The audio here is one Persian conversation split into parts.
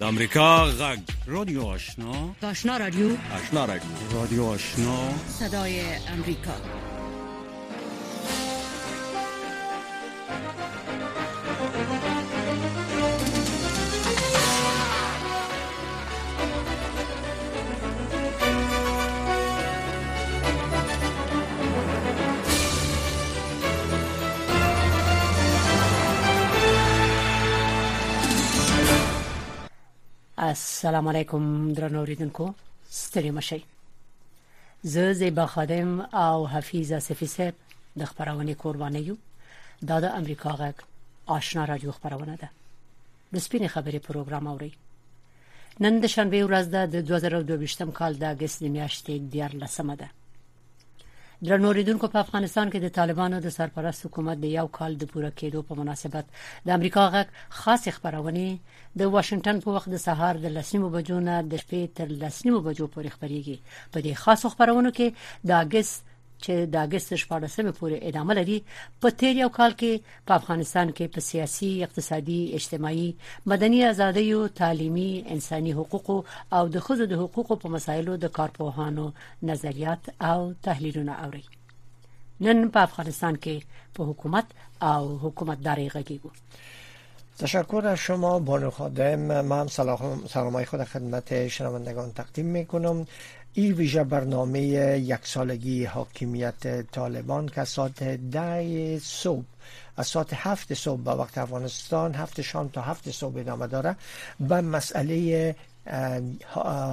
د امریکا غږ رادیو آشنا آشنا رادیو آشنا رادیو رادیو آشنا صدای امریکا السلام علیکم درنو اوریدونکو ستړي مشئ زه زیبا خادم او حفیظ صفی صاحب د خبرونه قرباني یو دا د امریکا غږ آشنا رادیو خبرونه ده. د سپینې خبرې پروګرام اوري نن د شنبه ورځ ده د 2022م کال د اگست میاشتې د 14مه ده درنوریدونکو په افغانستان کې د طالبانو د سرپرست حکومت د یو کال د پوره کېدو په مناسبت د امریکا غږ خاص خبرونه د واشنگټن په وخت د سهار د لسنیمو بجو نه د شپې تر لسنیمو بجو پورې خبريږي په دې خاص خبرونو کې د اگست چې د اگست 14مه پورې ادامه لري په تیر یو کال کې په افغانستان کې په سیاسي اقتصادي اجتماعي مدني ازادۍ تعلیمي انساني حقوق او د خزو د حقوقو په مسایلو د کارپوهانو نظریات او تحلیلونه اوري. نن په افغانستان کې په حکومت او حکومتداري غږیږي تشکر از شما بانو خادم. من سلام سلامای خود خدمت شنوندگان تقدیم می کنم این ویژه برنامه یک سالگی حاکمیت طالبان که ساعت ده صبح از ساعت هفت صبح به وقت افغانستان هفت شام تا هفت صبح ادامه داره به مسئله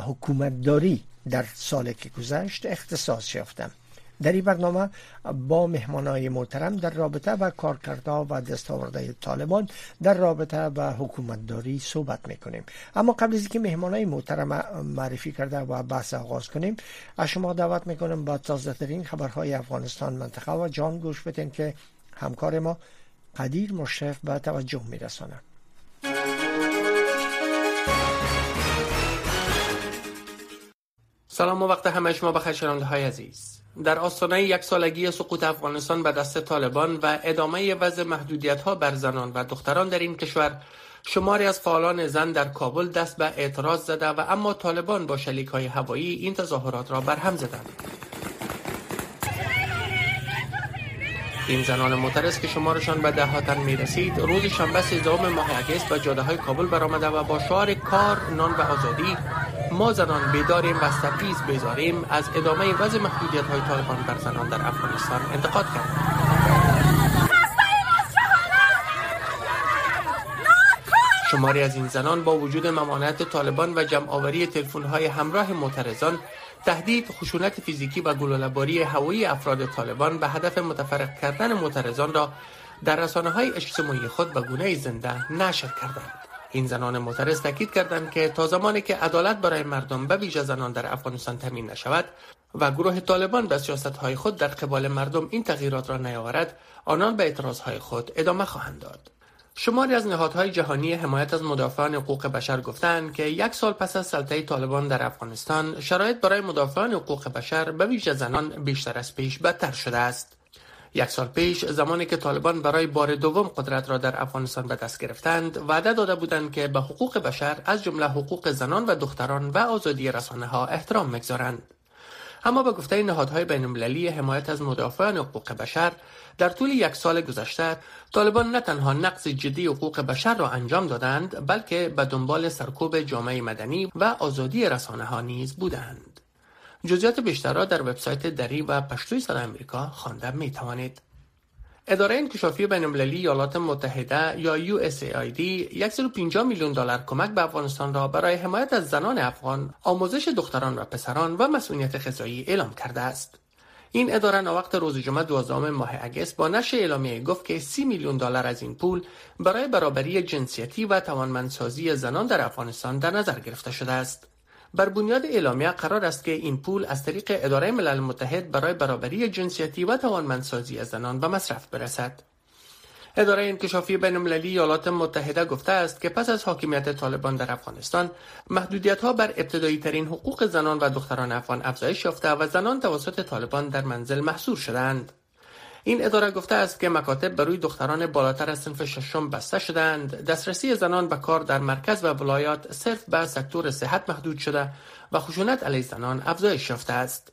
حکومتداری در سال که گذشت اختصاص یافتم. در این برنامه با مهمانای محترم در رابطه با کارکردها و دستاورده طالبان در رابطه با حکومتداری صحبت می‌کنیم. اما قبل از اینکه مهمانای محترم معرفی کرده و بحث آغاز کنیم از شما دعوت می‌کنم با تازه ترین خبرهای افغانستان منطقه و جان گوش بدین که همکار ما قدیر مشرف به توجه میرسانه سلام و وقت همه شما بخیر شنونده های عزیز. در آستانه یک سالگی سقوط افغانستان به دست طالبان و ادامه وضع محدودیت ها بر زنان و دختران در این کشور شماری از فعالان زن در کابل دست به اعتراض زده و اما طالبان با شلیک های هوایی این تظاهرات را برهم زدند. این زنان معترض که شمارشان به دهاتن می رسید روز شنبه سیزدهم ماه اگست به جاده های کابل برآمده و با شعار کار نان و آزادی ما زنان بیداریم و تبعیض بیزاریم. از ادامه وضع محدودیت های طالبان بر زنان در افغانستان انتقاد کرد. شماری از این زنان با وجود ممانعت طالبان و جمعآوری های همراه معترضان تهدید خشونت فیزیکی و گلوله‌باری هوایی افراد طالبان به هدف متفرق کردن معترضان را در رسانه های اجتماعی خود به گونه زنده نشر کردند. این زنان معترض تاکید کردند که تا زمانی که عدالت برای مردم به ویژه زنان در افغانستان تامین نشود و گروه طالبان به سیاست های خود در قبال مردم این تغییرات را نیاورد آنان به اعتراض های خود ادامه خواهند داد. شماری از نهادهای جهانی حمایت از مدافعان حقوق بشر گفتند که یک سال پس از سلطه طالبان در افغانستان شرایط برای مدافعان حقوق بشر به ویژه زنان بیشتر از پیش بدتر شده است. یک سال پیش زمانی که طالبان برای بار دوم قدرت را در افغانستان به دست گرفتند وعده داده بودند که به حقوق بشر از جمله حقوق زنان و دختران و آزادی رسانه ها احترام می‌گذارند اما به گفته نهادهای بینالمللی حمایت از مدافعان حقوق بشر در طول یک سال گذشته طالبان نه تنها نقض جدی حقوق بشر را انجام دادند بلکه به دنبال سرکوب جامعه مدنی و آزادی رسانه ها نیز بودند. جزئیات بیشتر را در وبسایت دری و پشتوی صدا امریکا خوانده می توانید اداره انکشافی بینالمللی ایالات متحده یا USAID 150 میلیون دلار کمک به افغانستان را برای حمایت از زنان افغان، آموزش دختران و پسران و مسئولیت غذایی اعلام کرده است. این اداره وقت روز جمعه 12 ماه اگست با نشر اعلامیه گفت که 30 میلیون دلار از این پول برای برابری جنسیتی و توانمندسازی زنان در افغانستان در نظر گرفته شده است. بر بنیاد اعلامیه قرار است که این پول از طریق اداره ملل متحد برای برابری جنسیتی و توانمندسازی زنان به مصرف برسد. اداره انکشافی بینالمللی ایالات متحده گفته است که پس از حاکمیت طالبان در افغانستان محدودیت ها بر ابتدایی ترین حقوق زنان و دختران افغان افزایش یافته و زنان توسط طالبان در منزل محصور شدند. این اداره گفته است که مکاتب برای دختران بالاتر از صنف ششم بسته شدند دسترسی زنان به کار در مرکز و ولایات صرف به سکتور صحت محدود شده و خشونت علیه زنان افزایش یافته است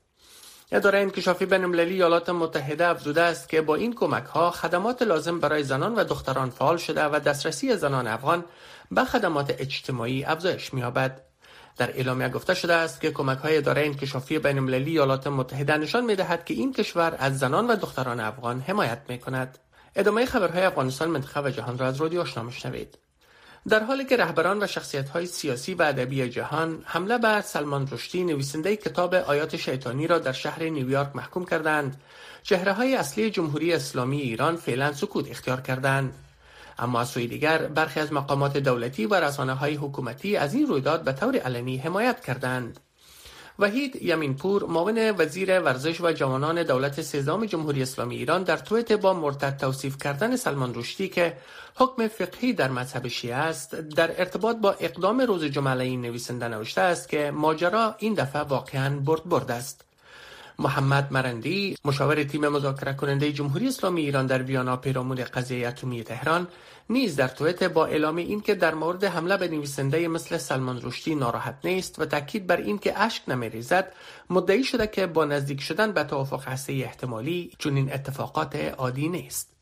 اداره انکشافی بین المللی ایالات متحده افزوده است که با این کمک ها خدمات لازم برای زنان و دختران فعال شده و دسترسی زنان افغان به خدمات اجتماعی افزایش می‌یابد. در اعلامیه گفته شده است که کمک های اداره انکشافی بین المللی ایالات متحده نشان می دهد که این کشور از زنان و دختران افغان حمایت می کند. ادامه خبرهای افغانستان منطقه و جهان را از رادیو آشنا میشنوید. در حالی که رهبران و شخصیت های سیاسی و ادبی جهان حمله بر سلمان رشدی نویسنده کتاب آیات شیطانی را در شهر نیویورک محکوم کردند چهره های اصلی جمهوری اسلامی ایران فعلا سکوت اختیار کردند اما از سوی دیگر برخی از مقامات دولتی و رسانه های حکومتی از این رویداد به طور علنی حمایت کردند. وحید یمینپور معاون وزیر ورزش و جوانان دولت سیزدهم جمهوری اسلامی ایران در تویت با مرتد توصیف کردن سلمان رشدی که حکم فقهی در مذهب شیعه است در ارتباط با اقدام روز جمعه این نویسنده نوشته است که ماجرا این دفعه واقعا برد برد است. محمد مرندی مشاور تیم مذاکره کننده جمهوری اسلامی ایران در ویانا پیرامون قضیه اتمی تهران نیز در تویت با اعلام اینکه در مورد حمله به نویسنده مثل سلمان رشدی ناراحت نیست و تاکید بر اینکه اشک نمیریزد مدعی شده که با نزدیک شدن به توافق هسته احتمالی چنین اتفاقات عادی نیست.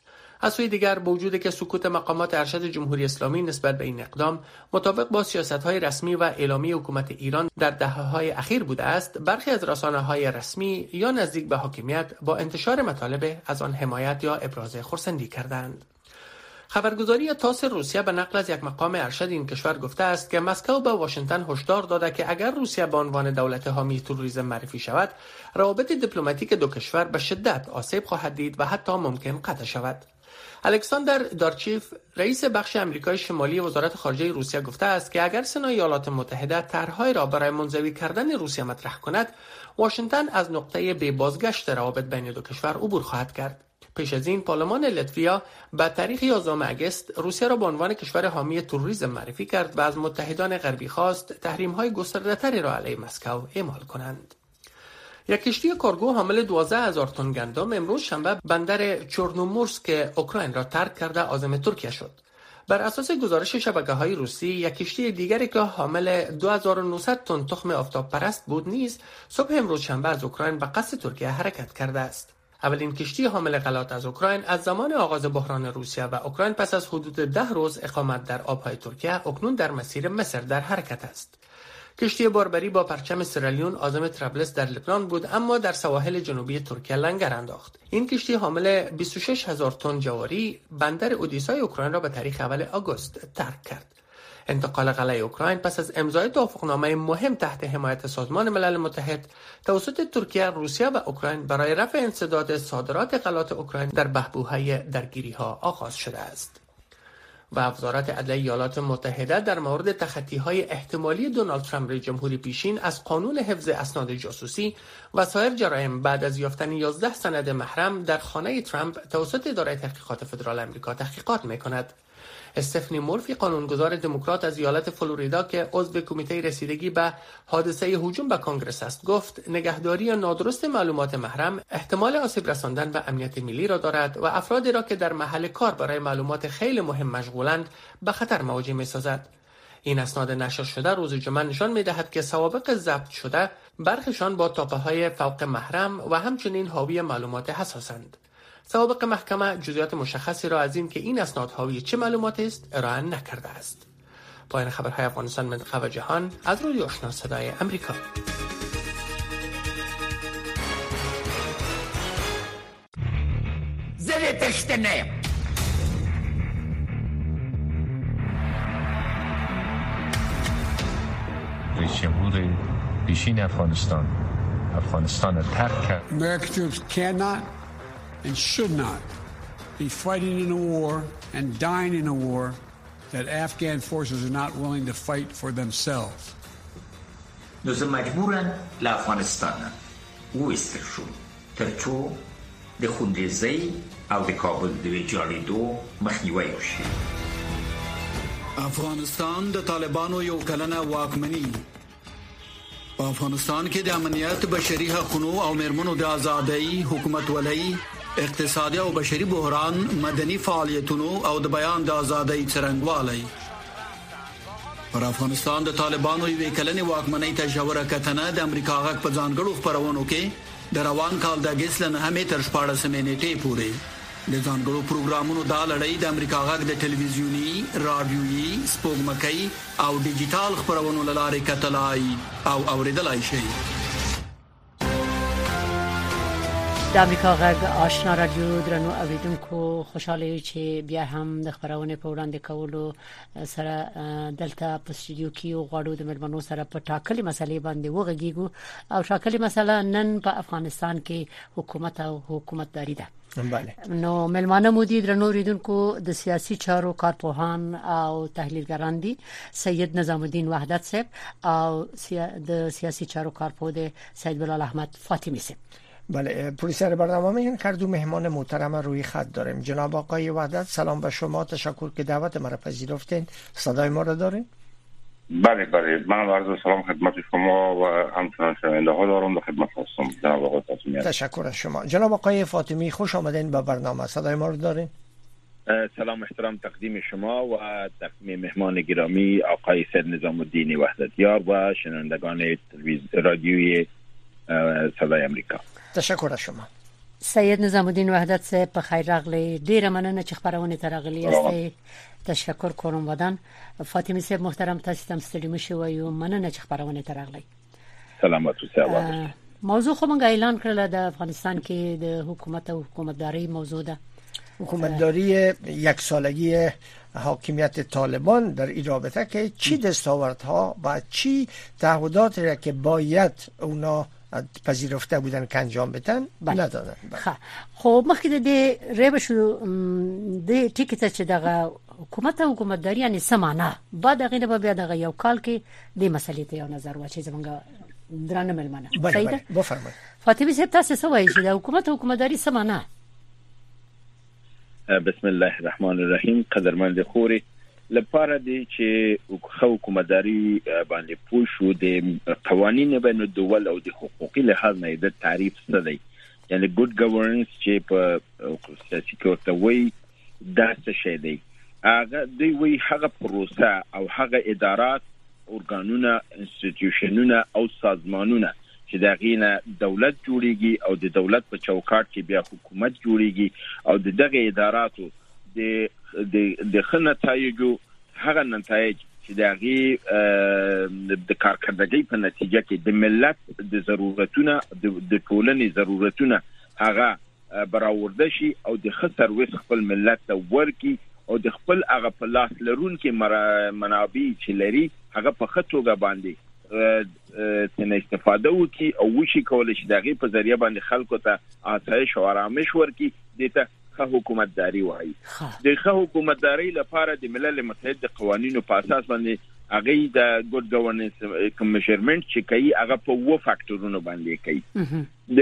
از سوی دیگر با وجود که سکوت مقامات ارشد جمهوری اسلامی نسبت به این اقدام مطابق با سیاست های رسمی و اعلامی حکومت ایران در دهه های اخیر بوده است برخی از رسانه های رسمی یا نزدیک به حاکمیت با انتشار مطالب از آن حمایت یا ابراز خرسندی کردند. خبرگزاری تاس روسیه به نقل از یک مقام ارشد این کشور گفته است که مسکو به واشنگتن هشدار داده که اگر روسیه به عنوان دولت حامی تروریسم معرفی شود روابط دیپلماتیک دو کشور به شدت آسیب خواهد دید و حتی ممکن قطع شود. الکساندر دارچیف رئیس بخش امریکای شمالی وزارت خارجه روسیه گفته است که اگر سنای ایالات متحده طرحهای را برای منزوی کردن روسیه مطرح کند واشنگتن از نقطه به بازگشت روابط بین دو کشور عبور خواهد کرد پیش از این پارلمان لتویا به تاریخ 11 اگست روسیه را به عنوان کشور حامی تروریسم معرفی کرد و از متحدان غربی خواست تحریم های گسترده را علیه مسکو اعمال کنند. یک کشتی کارگو حامل 12 هزار تن گندم امروز شنبه بندر چورنومورسک اوکراین را ترک کرده عازم ترکیه شد. بر اساس گزارش شبکه های روسی یک کشتی دیگری که حامل 2900 تن تخم آفتاب پرست بود نیز صبح امروز شنبه از اوکراین به قصد ترکیه حرکت کرده است. اولین کشتی حامل غلات از اوکراین از زمان آغاز بحران روسیه و اوکراین پس از حدود ده روز اقامت در آبهای ترکیه اکنون در مسیر مصر در حرکت است. کشتی باربری با پرچم سرالیون آزم ترابلس در لبنان بود اما در سواحل جنوبی ترکیه لنگر انداخت این کشتی حامل 26 هزار تن جواری بندر اودیسای اوکراین را به تاریخ اول آگوست ترک کرد انتقال قلعه اوکراین پس از امضای توافقنامه مهم تحت حمایت سازمان ملل متحد توسط ترکیه، روسیه و اوکراین برای رفع انسداد صادرات غلات اوکراین در بهبوهای درگیری ها آغاز شده است. و وزارت عدلیه ایالات متحده در مورد تخطی های احتمالی دونالد ترامپ جمهوری پیشین از قانون حفظ اسناد جاسوسی و سایر جرایم بعد از یافتن 11 سند محرم در خانه ترامپ توسط اداره تحقیقات فدرال آمریکا تحقیقات می کند. استفنی مورفی قانونگذار دموکرات از ایالت فلوریدا که عضو کمیته رسیدگی به حادثه هجوم به کنگرس است گفت نگهداری نادرست معلومات محرم احتمال آسیب رساندن به امنیت ملی را دارد و افرادی را که در محل کار برای معلومات خیلی مهم مشغولند به خطر مواجه می سازد. این اسناد نشر شده روز جمعه نشان می دهد که سوابق ضبط شده برخشان با تاپه های فوق محرم و همچنین حاوی معلومات حساسند. سوابق محکمه جزئیات مشخصی را از این که این اسناد حاوی چه معلومات است ارائه نکرده است. پایان خبرهای افغانستان منطقه و جهان از روی آشنا صدای امریکا. زل تشتنه رئیس جمهور پیشین افغانستان. افغانستان ترک کرد. American troops cannot and should not be fighting in a war and dying in a war that Afghan forces are not willing to fight for themselves. نو زه مجبورم له افغانستان وویستل شوم تر څو د خونریزۍ او د کابل د ویجاړېدو مخنیوی وشي افغانستان د طالبانو یو کلنه واکمني په افغانستان کې د امنیت بشري حقوقو او مرمنو د ازادۍ حکومت ولې اقتصادي او بشري بحران مدني فعالیتونو او د بیان د ازادۍ څرنګوالي پر افغانستان د طالبانو یوې کلنې واکمنۍ ته جوړه کتنه د امریکا غږ په ځانګړو خبرونو کې د روان کال د اگست نه همې تر 14 نیټې پورې. د ځانګړو پروګرامونو د لړۍ د امریکا غږ د ټلویزیونی، رادیويي، سپوږمکۍ او ډیجیټل خبرونو لارې کتلای او اوریدلای شئ د امریکا غږ آشنا رادیو درنو اوریدونکو خوشاله چې بیا هم د خبرونه په وړاندې کولو سره دلته په استودیو کې غواړو د ملمنو سره په ټاکلي مسلې باندې وغږیږو. او ټاکلي مسله نن په افغانستان کې حکومت او حکومتداري ده. بله نو ملمانه مودي درنو ریدونکو د سیاسي چارو کارپوهان او تحلیلګران دي. سید نظام الدین وحدت صاحب او د سیاسي چارو کارپوه د سید بلال احمد فاطمی صاحب بله پرویسر برنامه میگن کردو مهمان محترم روی خط داریم. جناب آقای وحدت سلام به شما. تشکر که دعوت مرا پذیرفتین. صدای ما را دارین؟ بله بله. من عرض سلام خدمت شما و همچنان شنونده ها دارم. در خدمت هستم. جناب آقای فاطمی. تشکر از شما. جناب آقای فاطمی خوش آمدین به برنامه. صدای ما رو دارین؟ سلام احترام تقدیم شما و تقدیم مهمان گرامی آقای سید نظام الدین وحدتیار و شنوندگان تلویزیون رادیوی صدای امریکا تشکر از شما. سید نظام الدین وحدت صاحب په خیر راغلی. ډیره مننه چې خبرونه ترغلی است تشکر کوم ودان. فاطمه صاحب محترم تاسو تم ستړي مشو و مننه چې خبرونه ترغلی سلامات اوسه موضوع خو مونږ اعلان کړل د افغانستان کې د حکومت او حکومتداري موضوع ده. حکومتداری یک سالگی حاکمیت طالبان در این رابطه که چی دستاوردها و چی تعهداتی را که باید اونا پذیرفته بودن که انجام بدن. ندادن. خب. مخکې د ریب شو د ټیکټ چې دغه حکومت او حکومتداري یعنی سمانه بعد هغه نه بیا دغه یو کال کې د مسلې ته یو نظر واچي زمونږ درانه ملمنه صحیح ده؟ بفرمایئ. فاطمه صاحب تاسو څه وایي چې د حکومت او حکومتداري سمانه بسم الله الرحمن الرحیم. قدرمند خوري لپاره دی چې خو حکومتداري باندې پوه شو د قوانینو بین الدول او د حقوقي لحاظ نه د تعریف څه دی؟ یعنی good governance چې په سیاسي کې وي دا څه شی دی؟ هغه دی وی هغه پروسه او هغه ادارات اورګانونه institution ونه او سازمانونه چې دا غینه دولت جوړیږي او د دولت په چوکاټ کې بیا حکومت جوړیږي او د دغه اداراتو د د د خنتایجو هغه نتایج چې د غي د کارکړدګۍ په نتیجه کې د ملت د ضرورتونه د ټولنې ضرورتونه هغه براورده شي او د خطر وس خپل ملت ته ورکی او د خپل هغه په لاس لرون کې منابع چې لري هغه په خطوګه باندې تنه استفاده وکي او وشي کول شي دغه په ذریعہ باندې خلکو ته آسایش او آرامش ورکي. دته ښه حکومتداري وایي. د ښه حکومتداري لپاره د ملل متحد د قوانینو په اساس باندې هغه د good governance measurement چې کوي هغه په وو فاکټورونو باندې کوي. د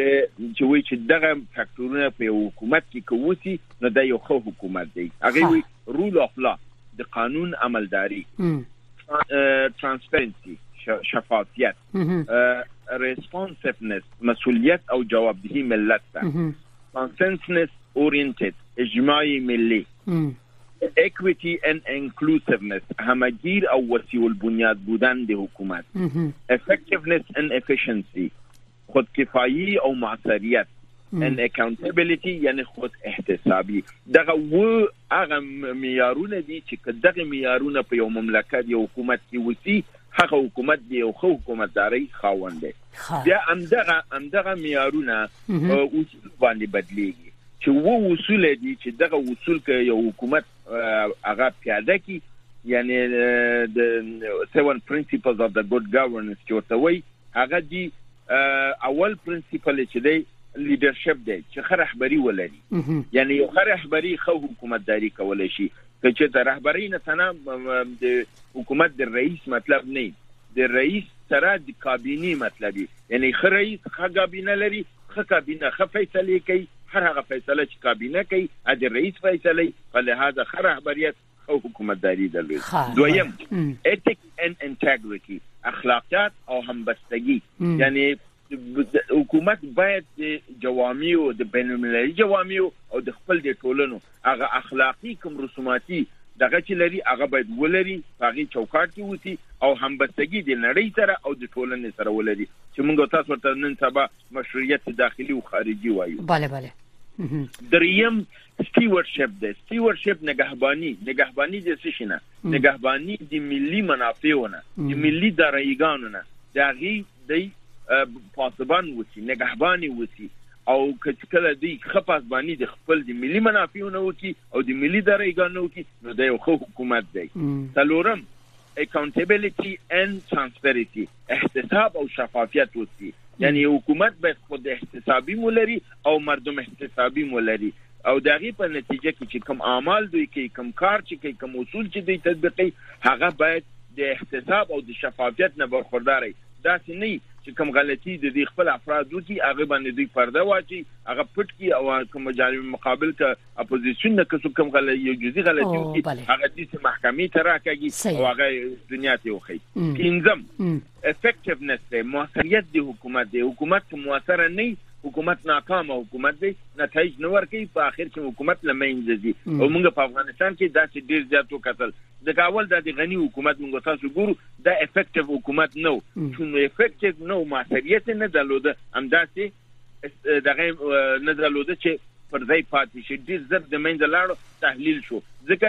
چې وایي چې دغه فاکټورونه په حکومت کې کووسی نو د یو ښه حکومت دی. هغه وی rule of law د قانون عملداري. transparency شفافیت. responsiveness مسؤلیت او جوابدهی ملت ته. consensus oriented اجماعي ملي equity and inclusiveness. همگیر او وسیع البنیاد بودن د حکومت effectiveness and efficiency. خودکفایی او معصریت and accountability یعنی خود احتسابي دغه و هغه معیارونه دي چې دغه معیارونه په یو مملکت یو حکومت کې وسی هغه حکومت دی او خو حکومتداري خاوند دی بیا همدغه همدغه معیارونه اصول باندې بدلیږي چې وو اصول دي چې دغه اصول کې یو حکومت هغه پیاده کی یعنی د seven principles of the good governance چې ورته وي هغه دي اول principle چې دی leadership دی چې خره رهبری ولري. یعنی یو خره رهبری خو حکومتداري کولای شي. چې د رهبری نه تنه د حکومت د رئیس مطلب نه د رئیس سره د کابینه مطلب یعنی خره رئیس خه کابینه لري خه کابینه خه فیصله کوي هر هغه فیصله چې کابینه کوي د رئیس فیصله په لحاظ خره رهبریت او حکومتداري درلود دویم ethics and integrity اخلاقیات او همبستگی. یعنی حکومت باید جوامع او د بین المللي جوامع او د خپل د ټولنو هغه اخلاقی کوم رسوماتي دغه چې لري هغه باید ولري هغه چوکاټ کې وتی او همبستګي د نړۍ سره او د ټولنې سره ولري. چې موږ تاسو ورته نن سبا مشروعیت داخلي او خارجي وایو. بله بله. دریم stewardship ده stewardship نگهبانی. نگهبانی د څه شنه نگهبانی د ملي منافعونه د ملي درایګانو نه. دغه د پاسبان وسی نگهبانی وسی او کله دی خپاس باندې د خپل د ملي منافعونو وکي او د ملي درایګانو وکي نو د یو حکومت دی. تلورم accountability and transparency احتساب او شفافیت وسی یعنی حکومت باید خود احتسابي مولري او مردم احتسابي مولري او دغه په نتیجه کې چې کوم اعمال دوی کوي کوم کار چې کوي کوم اصول چې دوی تطبیقي هغه باید د احتساب او د شفافیت نه برخورداري دا نه چې کوم غلطي د دې خپل افراد وکي هغه باندې دوی پرده واچي هغه پټ کی او کوم جانب مقابل ک اپوزیشن نه کوم کوم غلطي یو جزئی غلطي وکي هغه د محکمې ته راکاږي او هغه دنیا ته وخی. پینځم effectiveness موثریت د حکومت د حکومت موثر نه حکومت ناکام حکومت دی نتایج نو ورکي په اخر کې حکومت لمینځي او موږ په افغانستان کې دا چې ډیر زیات وکړل د کاول د غنی حکومت موږ تاسو ګورو دا effective حکومت نو چې نو effective نو ماسریت نه درلوده. همداسې دغه نه درلوده چې پر ځای پاتې شي. ډیر زر د منځ لاړو تحلیل شو. ځکه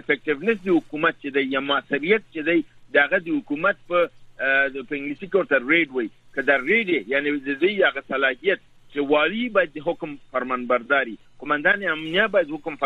effectiveness د حکومت چې د یا ماسریت چې د دغه د حکومت په د په انګلیسي کې ورته writ وي کله writ یعنی د دې هغه صلاحیت چې والی باید حکم فرمانبرداري. قومندان امنیه باید حکم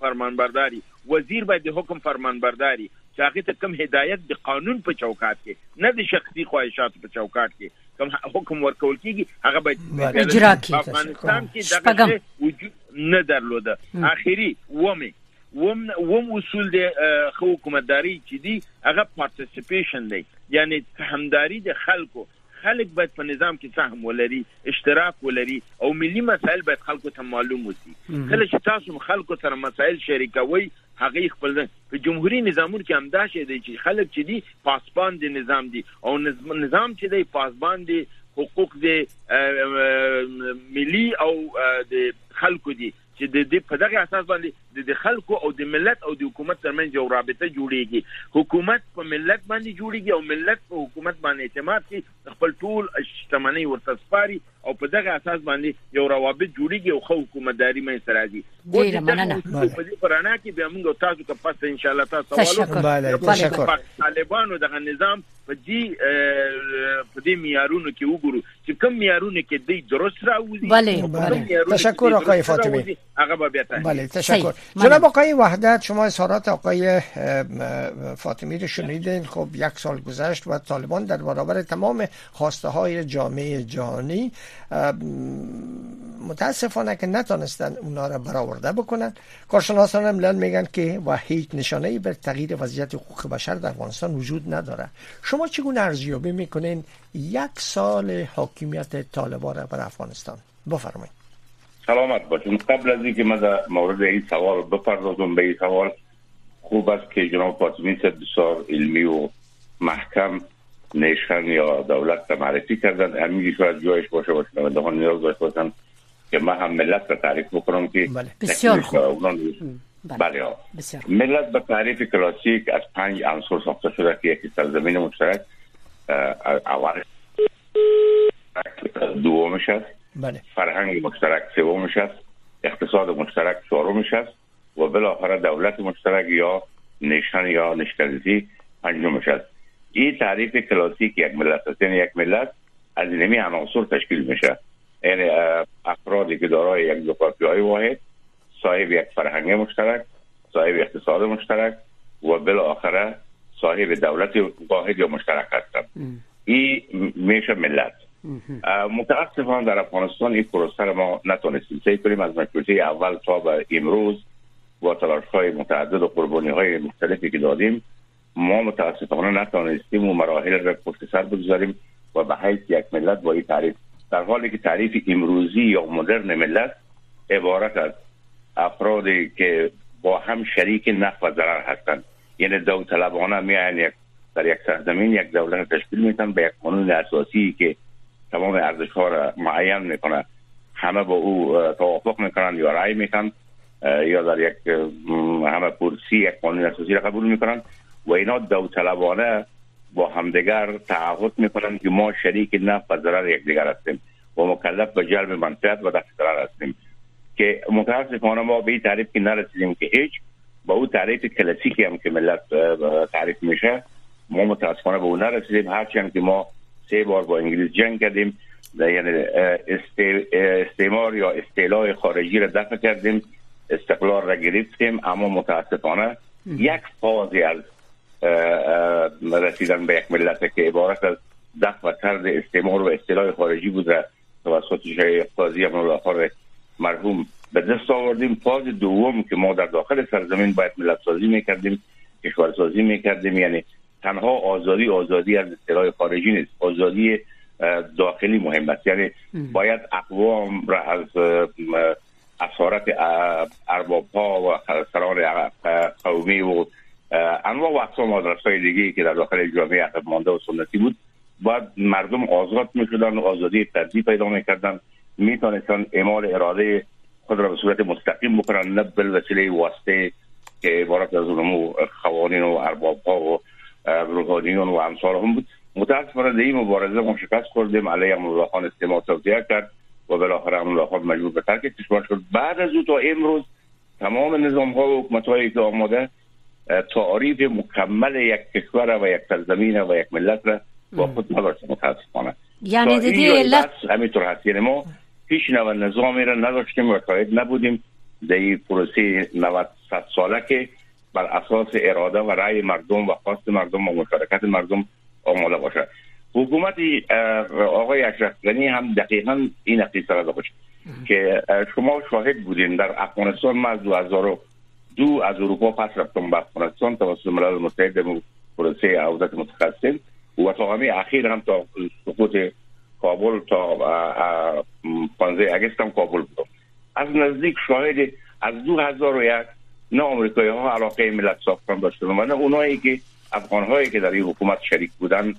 فرمانبرداري. وزیر باید حکم فرمانبرداري. چې هغه ته کوم هدایت د قانون په چوکاټ کې نه د شخصي خواهشاتو په چوکاټ کې. کوم حکم ورکول کیږي هغه باید اجرا کیږي افغانستان کې دغه وجود نه درلوده. اخیری ومه وم وم اصول د حکومتداري چې دي هغه participation دی. یعنی همداري د خلکو. خلک باید په نظام کې سهم ولري اشتراک ولري او ملي مسایل باید خلکو ته معلوم وي کله چې تاسو خلکو سره مسایل شریکوي هغه خپل په جمهوریت نظامونو کې همدا دی چې خلک چې دي پاسبان دي نظام دي او نظام چې دی پاسبان دي حقوق دي ملي او د خلکو دي چې د دې په دغه اساس باندې د خلکو او د ملت او د حکومت ترمنځ یو رابطه جوړیږي. حکومت په ملت باندې جوړیږي او ملت په حکومت باندې اعتماد کوي خپل ټول اجتماعي ورته سپاري او په دغه اساس باندې یو روابط جوړیږي او خو حکومتداري مې سره دي ډیره مننه. په دې پرانا کې به موږ تاسو ته پس ان شاء الله تاسو سوالو بله تشکر. طالبانو دغه نظام په دې په دې معیارونو کې وګورو چې کوم معیارونو کې دوی درست راوځي بله تشکر آقای فاطمی هغه بیا بله تشکر جناب آقای وحدت شما اظهارات آقای فاطمی رو شنیدین. خب یک سال گذشت و طالبان در برابر تمام خواسته های جامعه جهانی متاسفانه که نتانستن اونا را برآورده بکنن. کارشناسان ملل میگن که و هیچ نشانه ای بر تغییر وضعیت حقوق بشر در افغانستان وجود نداره. شما چگونه ارزیابی می‌کنین یک سال حاکمیت طالبان را بر افغانستان؟ بفرمایید. سلامت باشین. قبل از اینکه من مورد این سوال بپردازم به این سوال خوب است که جناب فاطمی بسیار علمی و محکم نیشن یا دولت را معرفی کردن همین شاید جایش باشه باشه و ها نیاز داشته باشن که من هم ملت را تعریف بکنم که بله. بسیار خوب. بله. ملت به تعریف کلاسیک از پنج عنصر ساخته شده که یکی سرزمین مشترک اول دومش است. بله. فرهنگ مشترک سومش است اقتصاد مشترک چهارمش است و بالاخره دولت مشترک یا نیشن یا نشکریزی پنجمش است این تعریف کلاسیک یک ملت است. یعنی یک ملت از اینمی عناصر تشکیل میشه. یعنی افرادی که دارای یک جغرافیای واحد صاحب یک فرهنگ مشترک صاحب اقتصاد مشترک و بالاخره صاحب دولت واحد یا مشترک هستند. این میشه ملت. متاسفانه در افغانستان این پروسه ما نتونستیم. طی کنیم از مشروطه اول تا به امروز با تلاش های متعدد و قربانی های مختلفی که دادیم ما متاسفانه نتونستیم و مراحل را پشت سر بگذاریم و به حیث یک ملت با این تعریف. در حالی که تعریف امروزی یا مدرن ملت عبارت از افرادی که با هم شریک نفع و ضرر هستند. یعنی داوطلبانه میان یک در یک سرزمین یک دولت تشکیل میتن به یک قانون اساسی که تمام ارزش ها را معین می‌کنه. همه با او توافق می‌کنن یا رای می‌کنن یا در یک همه کرسی یک قانون اساسی را قبول می‌کنن و اینا داوطلبانه با همدیگر تعهد می‌کنن که ما شریک نفت و ضرر یکدیگر هستیم. و مکلف به جلب منفعت و دست هستیم. که متاسفانه ما به این تعریف که نرسیدیم که هیچ با او تعریف کلاسیکی هم که ملت تعریف میشه ما متاسفانه به اون نرسیدیم. هرچند که ما سه بار با انگلیس جنگ کردیم یعنی استعمار یا استعلاء خارجی را دفع کردیم استقلال را گرفتیم اما متاسفانه یک فازی از رسیدن به یک ملت که عبارت از دفع و طرد استعمار و استعلاء خارجی بود را توسط شیخ قاضی امن مرحوم به دست آوردیم. فاز دوم که ما در داخل سرزمین باید ملت سازی می‌کردیم کشور سازی می‌کردیم یعنی تنها آزادی آزادی از اطلاع خارجی نیست. آزادی داخلی مهم است. یعنی باید اقوام را از اسارت ارباب ها و سران قومی و انواع و اقسام آدرس های دیگه که در داخل جامعه عقب مانده و سنتی بود باید مردم آزاد می شدن و آزادی تردید پیدا می کردن می اعمال اراده خود را به صورت مستقیم بکنن نه بل وسیله واسطه که عبارت از اونمو خوانین و ارباب ها و روحانیون و امثال هم بود. متاسفانه در این مبارزه ما شکست خوردیم علیه امرولا خان استعمال توضیح کرد و بالاخره امرولا خان مجبور به ترک کشور شد. بعد از او تا امروز تمام نظام ها و حکومت هایی که آماده تعریف مکمل یک کشور و یک سرزمین و یک ملت را با خود نداشته. متاسفانه. یعنی دیدی علت همینطور هست. یعنی ما هیچ نوع نظامی را نداشتیم و شاید نبودیم. در این پروسه 90 ساله که بر اساس اراده و رأی مردم و خواست مردم و مشارکت مردم آماده باشد حکومت آقای اشرف غنی هم دقیقا این قصه را داشت که شما شاهد بودین در افغانستان ما از 2002 از اروپا پس رفتم به افغانستان توسط ملل متحد پروسه عودت متخصصین و تا همه اخیر هم تا سقوط کابل تا 15 اگست هم کابل بودم. از نزدیک شاهد از 2001 نه امریکایی ها علاقه ملت ساختن داشتن و نه اونایی که افغان هایی که در این حکومت شریک بودن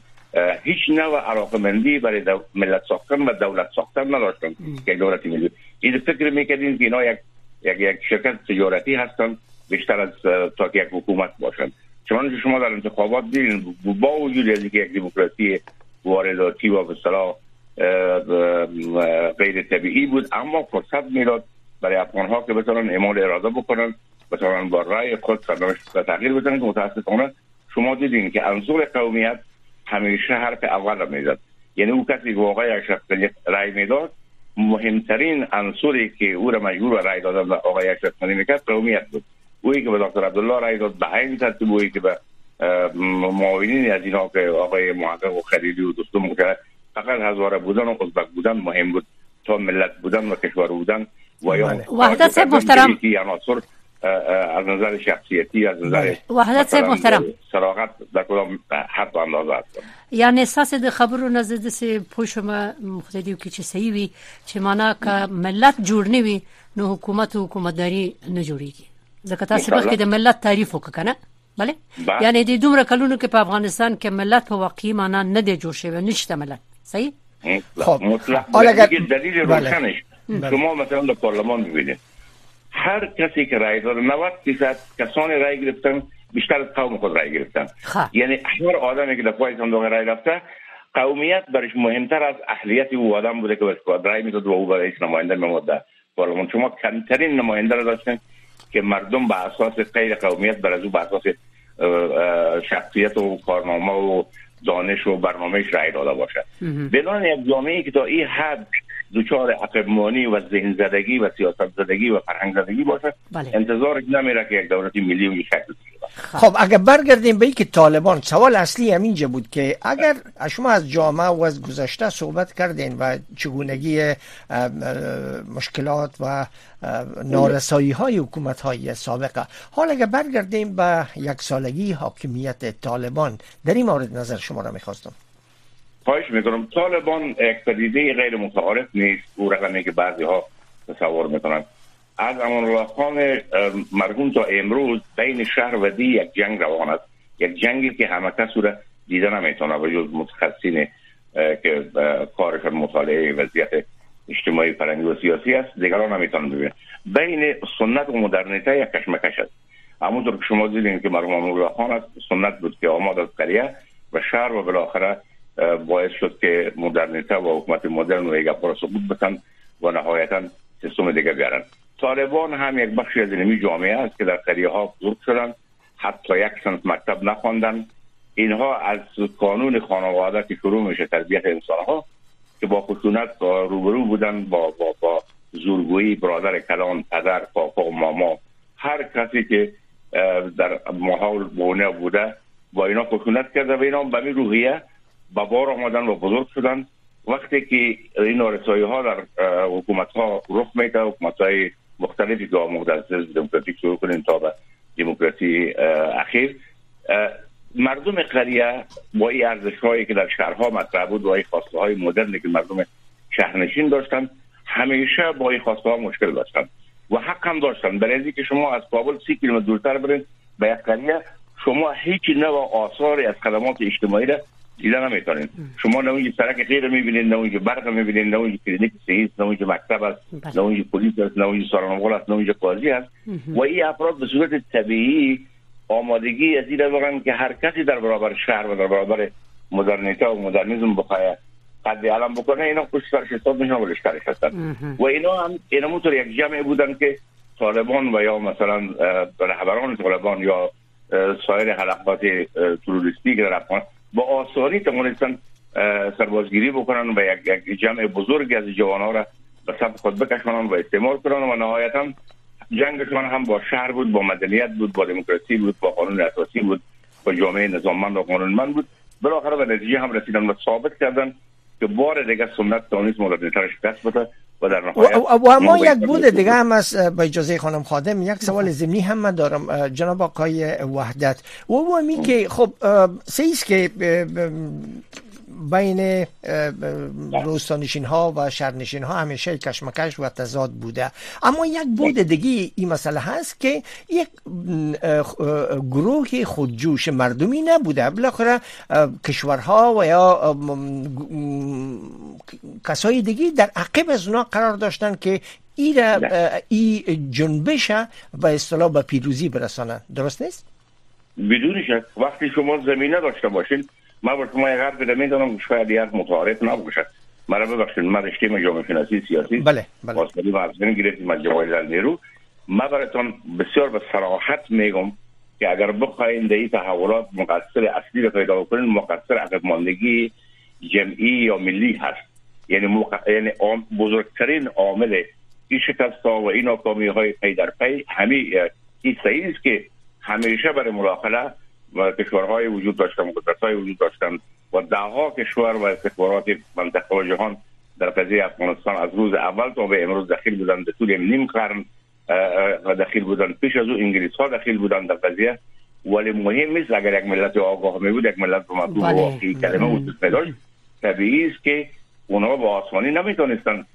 هیچ نوع علاقه مندی برای ملت ساختن و دولت ساختن نداشتن. که دولتی ملی. این فکر می‌کردین که اینا یک یک یک شرکت تجارتی هستن بیشتر از تا که یک حکومت باشن. چون شما در انتخابات دیدین با وجود از اینکه یک دموکراسی وارداتی و به غیر طبیعی بود اما فرصت می‌داد برای افغان ها که بتونن اعمال اراده بکنن. بتونن با رای خود سرنوشت تغییر بدن که متاسفانه شما دیدین که انصور قومیت همیشه حرف اول را می‌زد یعنی او کسی که واقعا اشرف رای می‌داد مهمترین عنصری که او را مجبور رای دادن به آقای اشرف غنی می‌کرد قومیت بود اویی که به دکتر عبدالله رای داد به این ترتیب اویی که به معاونین از اینا که آقای محقق و خلیلی و دوستم مکرد فقط هزاره بودن و ازبک بودن مهم بود تا ملت بودن و کشور بودن و یا. وحدت محترم از نظر شخصیتی از نظر. وحدت محترم. سراغت در کدام حد اندازه هست یعنی اساس د خبرو نزد سه پوښمه مختدیو کې چې صحیح وي چې معنا ک ملت جوړ نه وي نو حکومت او حکومتداري نه جوړیږي. ځکه تاسو به د ملت تعریف وکړه بله؟ یعنی د دومره کلونو کې په افغانستان کې ملت په واقعي معنا نه دی جوړ شوی نشته ملت. صحیح؟ خب. مطلق. دلیل روشنش. شما مثلا در پارلمان ببینید هر کسی که رای داد 90 درصد کسانی رای گرفتن بیشتر از قوم خود رای گرفتن. یعنی هر آدمی که پای صندوق رای رفته قومیت برش مهمتر از اهلیت او آدم بوده که برش رای می‌داد و او برای نماینده میمود پارلمان شما کمترین نماینده را داشتن که مردم به اساس غیر قومیت بر از او به اساس شخصیت و کارنامه و دانش و برنامهش رای داده باشد بدان یک جامعه که تا این حد دچار عقبمانی و ذهن زدگی و سیاست زدگی و فرهنگ زدگی باشه. بله. انتظار نمیره که یک دولت ملی و شکل خب اگر برگردیم به که طالبان سوال اصلی همینجا بود که اگر شما از جامعه و از گذشته صحبت کردین و چگونگی مشکلات و نارسایی های حکومت های سابقه حال اگر برگردیم به یک سالگی حاکمیت طالبان در این مورد نظر شما را می‌خواستم. خواهش می‌کنم طالبان یک غیر متعارف نیست. او رقمی که بعضی ها تصور می‌کنن از امان الله خان مرحوم تا امروز بین شهر و دی یک جنگ روان است. یک جنگی که همه کس را دیده نمی‌تونه و جز متخصصین که کارشان مطالعه وضعیت اجتماعی فرنگی و سیاسی است دیگران نمی‌تونن ببینن. بین سنت و مدرنیته یک کشمکش است. همونطور که شما دیدین که مرحوم الله خان است سنت بود که آماد از قریه و شهر و بالاخره باعث شد که مدرنیته و حکومت مدرن و یک پر سقوط بتن و نهایتا سیستم دیگه بیارن. طالبان هم یک بخشی از اینمی جامعه است که در قریه ها بزرگ شدن حتی یک سنت مکتب نخواندن. اینها از قانون خانواده که شروع میشه تربیت انسان ها که با خشونت روبرو بودن با با با زورگویی برادر کلان پدر پاپا و ماما هر کسی که در محاول بونه بوده با اینا خشونت کرده و اینا به روحیه به بار آمدن و بزرگ شدن. وقتی که این رسایی ها در حکومت ها رخ میده حکومت های مختلفی که آموخته از دموکراتیک شروع کنیم تا به دموکراسی اخیر. مردم قریه با این ارزش هایی که در شهرها مطرح بود و این خواسته های مدرنی که مردم شهرنشین داشتن همیشه با این خواسته ها مشکل داشتن و حق هم داشتن. برای که شما از کابل سی کیلومتر دورتر برین به یک قریه شما هیچ نوع آثاری از خدمات اجتماعی را دیده نمی‌تونین شما نه اونجا سرک غیر می‌بینید نه اونجا برق می‌بینید نه اونجا کلینیک صحیح نه اونجا مکتب است. نه اونجا پلیس است نه اونجا سارنامول است نه اونجا قاضی است و این افراد به صورت طبیعی آمادگی از این دارن که هر کسی در برابر شهر و در برابر مدرنیته و مدرنیزم بخواه قد علم بکنه اینا پشت سرش حساب میشن و لشکرش هستن و اینا هم اینا موتور یک جمع بودن که طالبان و یا مثلا رهبران طالبان یا سایر حلقات تروریستی که در افغان با آسانی توانستن سربازگیری بکنن و یک, یک جمع بزرگی از جوانها را به سمت خود بکشانن و استعمال کنن و نهایتا جنگشان هم با شهر بود با مدنیت بود با دموکراسی بود با قانون اساسی بود با جامعه نظاممند و قانونمند بود. بالاخره به نتیجه هم رسیدن و ثابت کردن که بار دیگه سنت تانیس مدرنیته شکست بده. و در نهایت و, و ما یک بود دیگه هم از با اجازه خانم خادم یک سوال زمینی هم من دارم جناب آقای وحدت. و و می که خب سیست که بین روستانشین ها و شهرنشین ها همیشه کشمکش و تضاد بوده. اما یک بود دیگه این مسئله هست که یک گروه خودجوش مردمی نبوده. بالاخره کشورها و یا کسای دیگه در عقب از اونا قرار داشتن که ای ای جنبش به اصطلاح به پیروزی برسانه. درست نیست؟ بدون شک. وقتی شما زمینه داشته باشین من با شما یک حرف می‌دونم شاید یک متعارف نباشد مرا ببخشید من رشته جامعه شناسی سیاسی بله بله. واسطه مرزبین گرفتیم از جوایز نیرو. من براتون بسیار به صراحت میگم که اگر بخواین در این تحولات مقصر اصلی رو پیدا کنین مقصر عقب ماندگی جمعی یا ملی هست. یعنی, مق... یعنی بزرگترین عامل این شکست و این ناکامی های پی در پی همین این صحیح است که همیشه برای مداخله و کشورهای وجود داشتن های وجود داشتن و دهها کشور و استخبارات منطقه و جهان در قضیه افغانستان از روز اول تا به امروز دخیل بودن به طول نیم قرن دخیل بودن پیش از او انگلیس ها دخیل بودن در قضیه. ولی مهم نیست اگر یک ملت آگاه می بود یک ملت به مطلوب واقعی کلمه وجود داشت طبیعی است که اونها با آسمانی نمی‌تونستن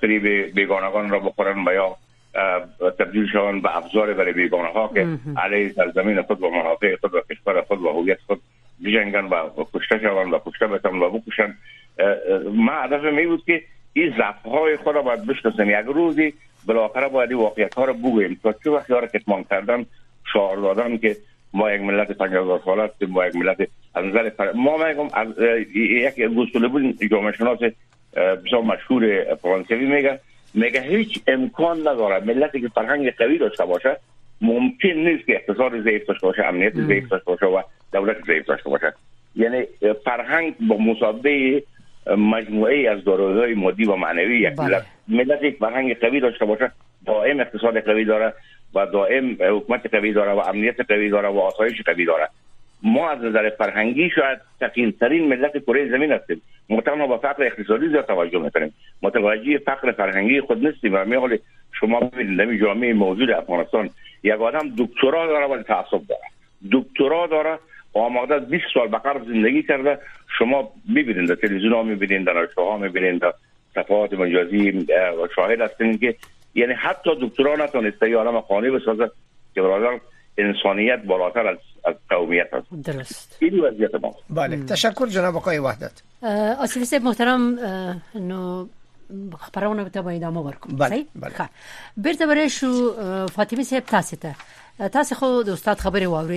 فریب بیگانگان را بخورن و یا تبدیل شوند به افزار برای بیگانه ها که علیه سرزمین خود و منافع خود و کشور خود و هویت خود بجنگن و کشته شوند و کشته بتن و بکشن. ما هدف می بود که این ضعف های خود را باید بشناسیم. یک روزی بالاخره باید این واقعیت ها را بگوییم. تا چه وقتی را کتمان کردن شعار دادن که ما یک ملت 5000 ساله هستیم ما یک ملت از نظر ما میگم از یک گوسوله بود جامعه شناس بسیار مشهور فرانسوی میگه. میگه هیچ امکان نداره ملتی که فرهنگ قوی داشته باشه ممکن نیست که اقتصاد ضعیف داشته باشه امنیت ضعیف داشته باشه و دولت ضعیف داشته باشه. یعنی فرهنگ با مسابقه مجموعه از دارایی‌های مادی و معنوی یک ملت ملت یک فرهنگ قوی داشته باشه دائم اقتصاد قوی داره و دائم حکومت قوی داره و امنیت قوی داره و آسایش قوی داره. ما از نظر فرهنگی شاید تقیل ترین ملت کره زمین هستیم. ما با فقر اقتصادی زیاد توجه می‌کنیم متوجه فقر فرهنگی خود نیستیم و می شما ببینید در جامعه موجود افغانستان یک آدم دکترا داره ولی تعصب داره. دکترا داره آماده 20 سال به زندگی کرده. شما ببینید در تلویزیون ها می‌بینید در ها می‌بینید در صفحات مجازی شاهد هستین که یعنی حتی دکترا نتونسته یه خانه بسازه که برادر انسانیت بالاتر از از قومیت است درست. این وضعیت ما. بله. تشکر جناب آقای وحدت. صاحب محترم نو خبرونه به با ادامه ورکوم. بله بله. بیرته برای شو فاطمه صاحب تاسو ته. تاسو خو د استاد خبرې واوري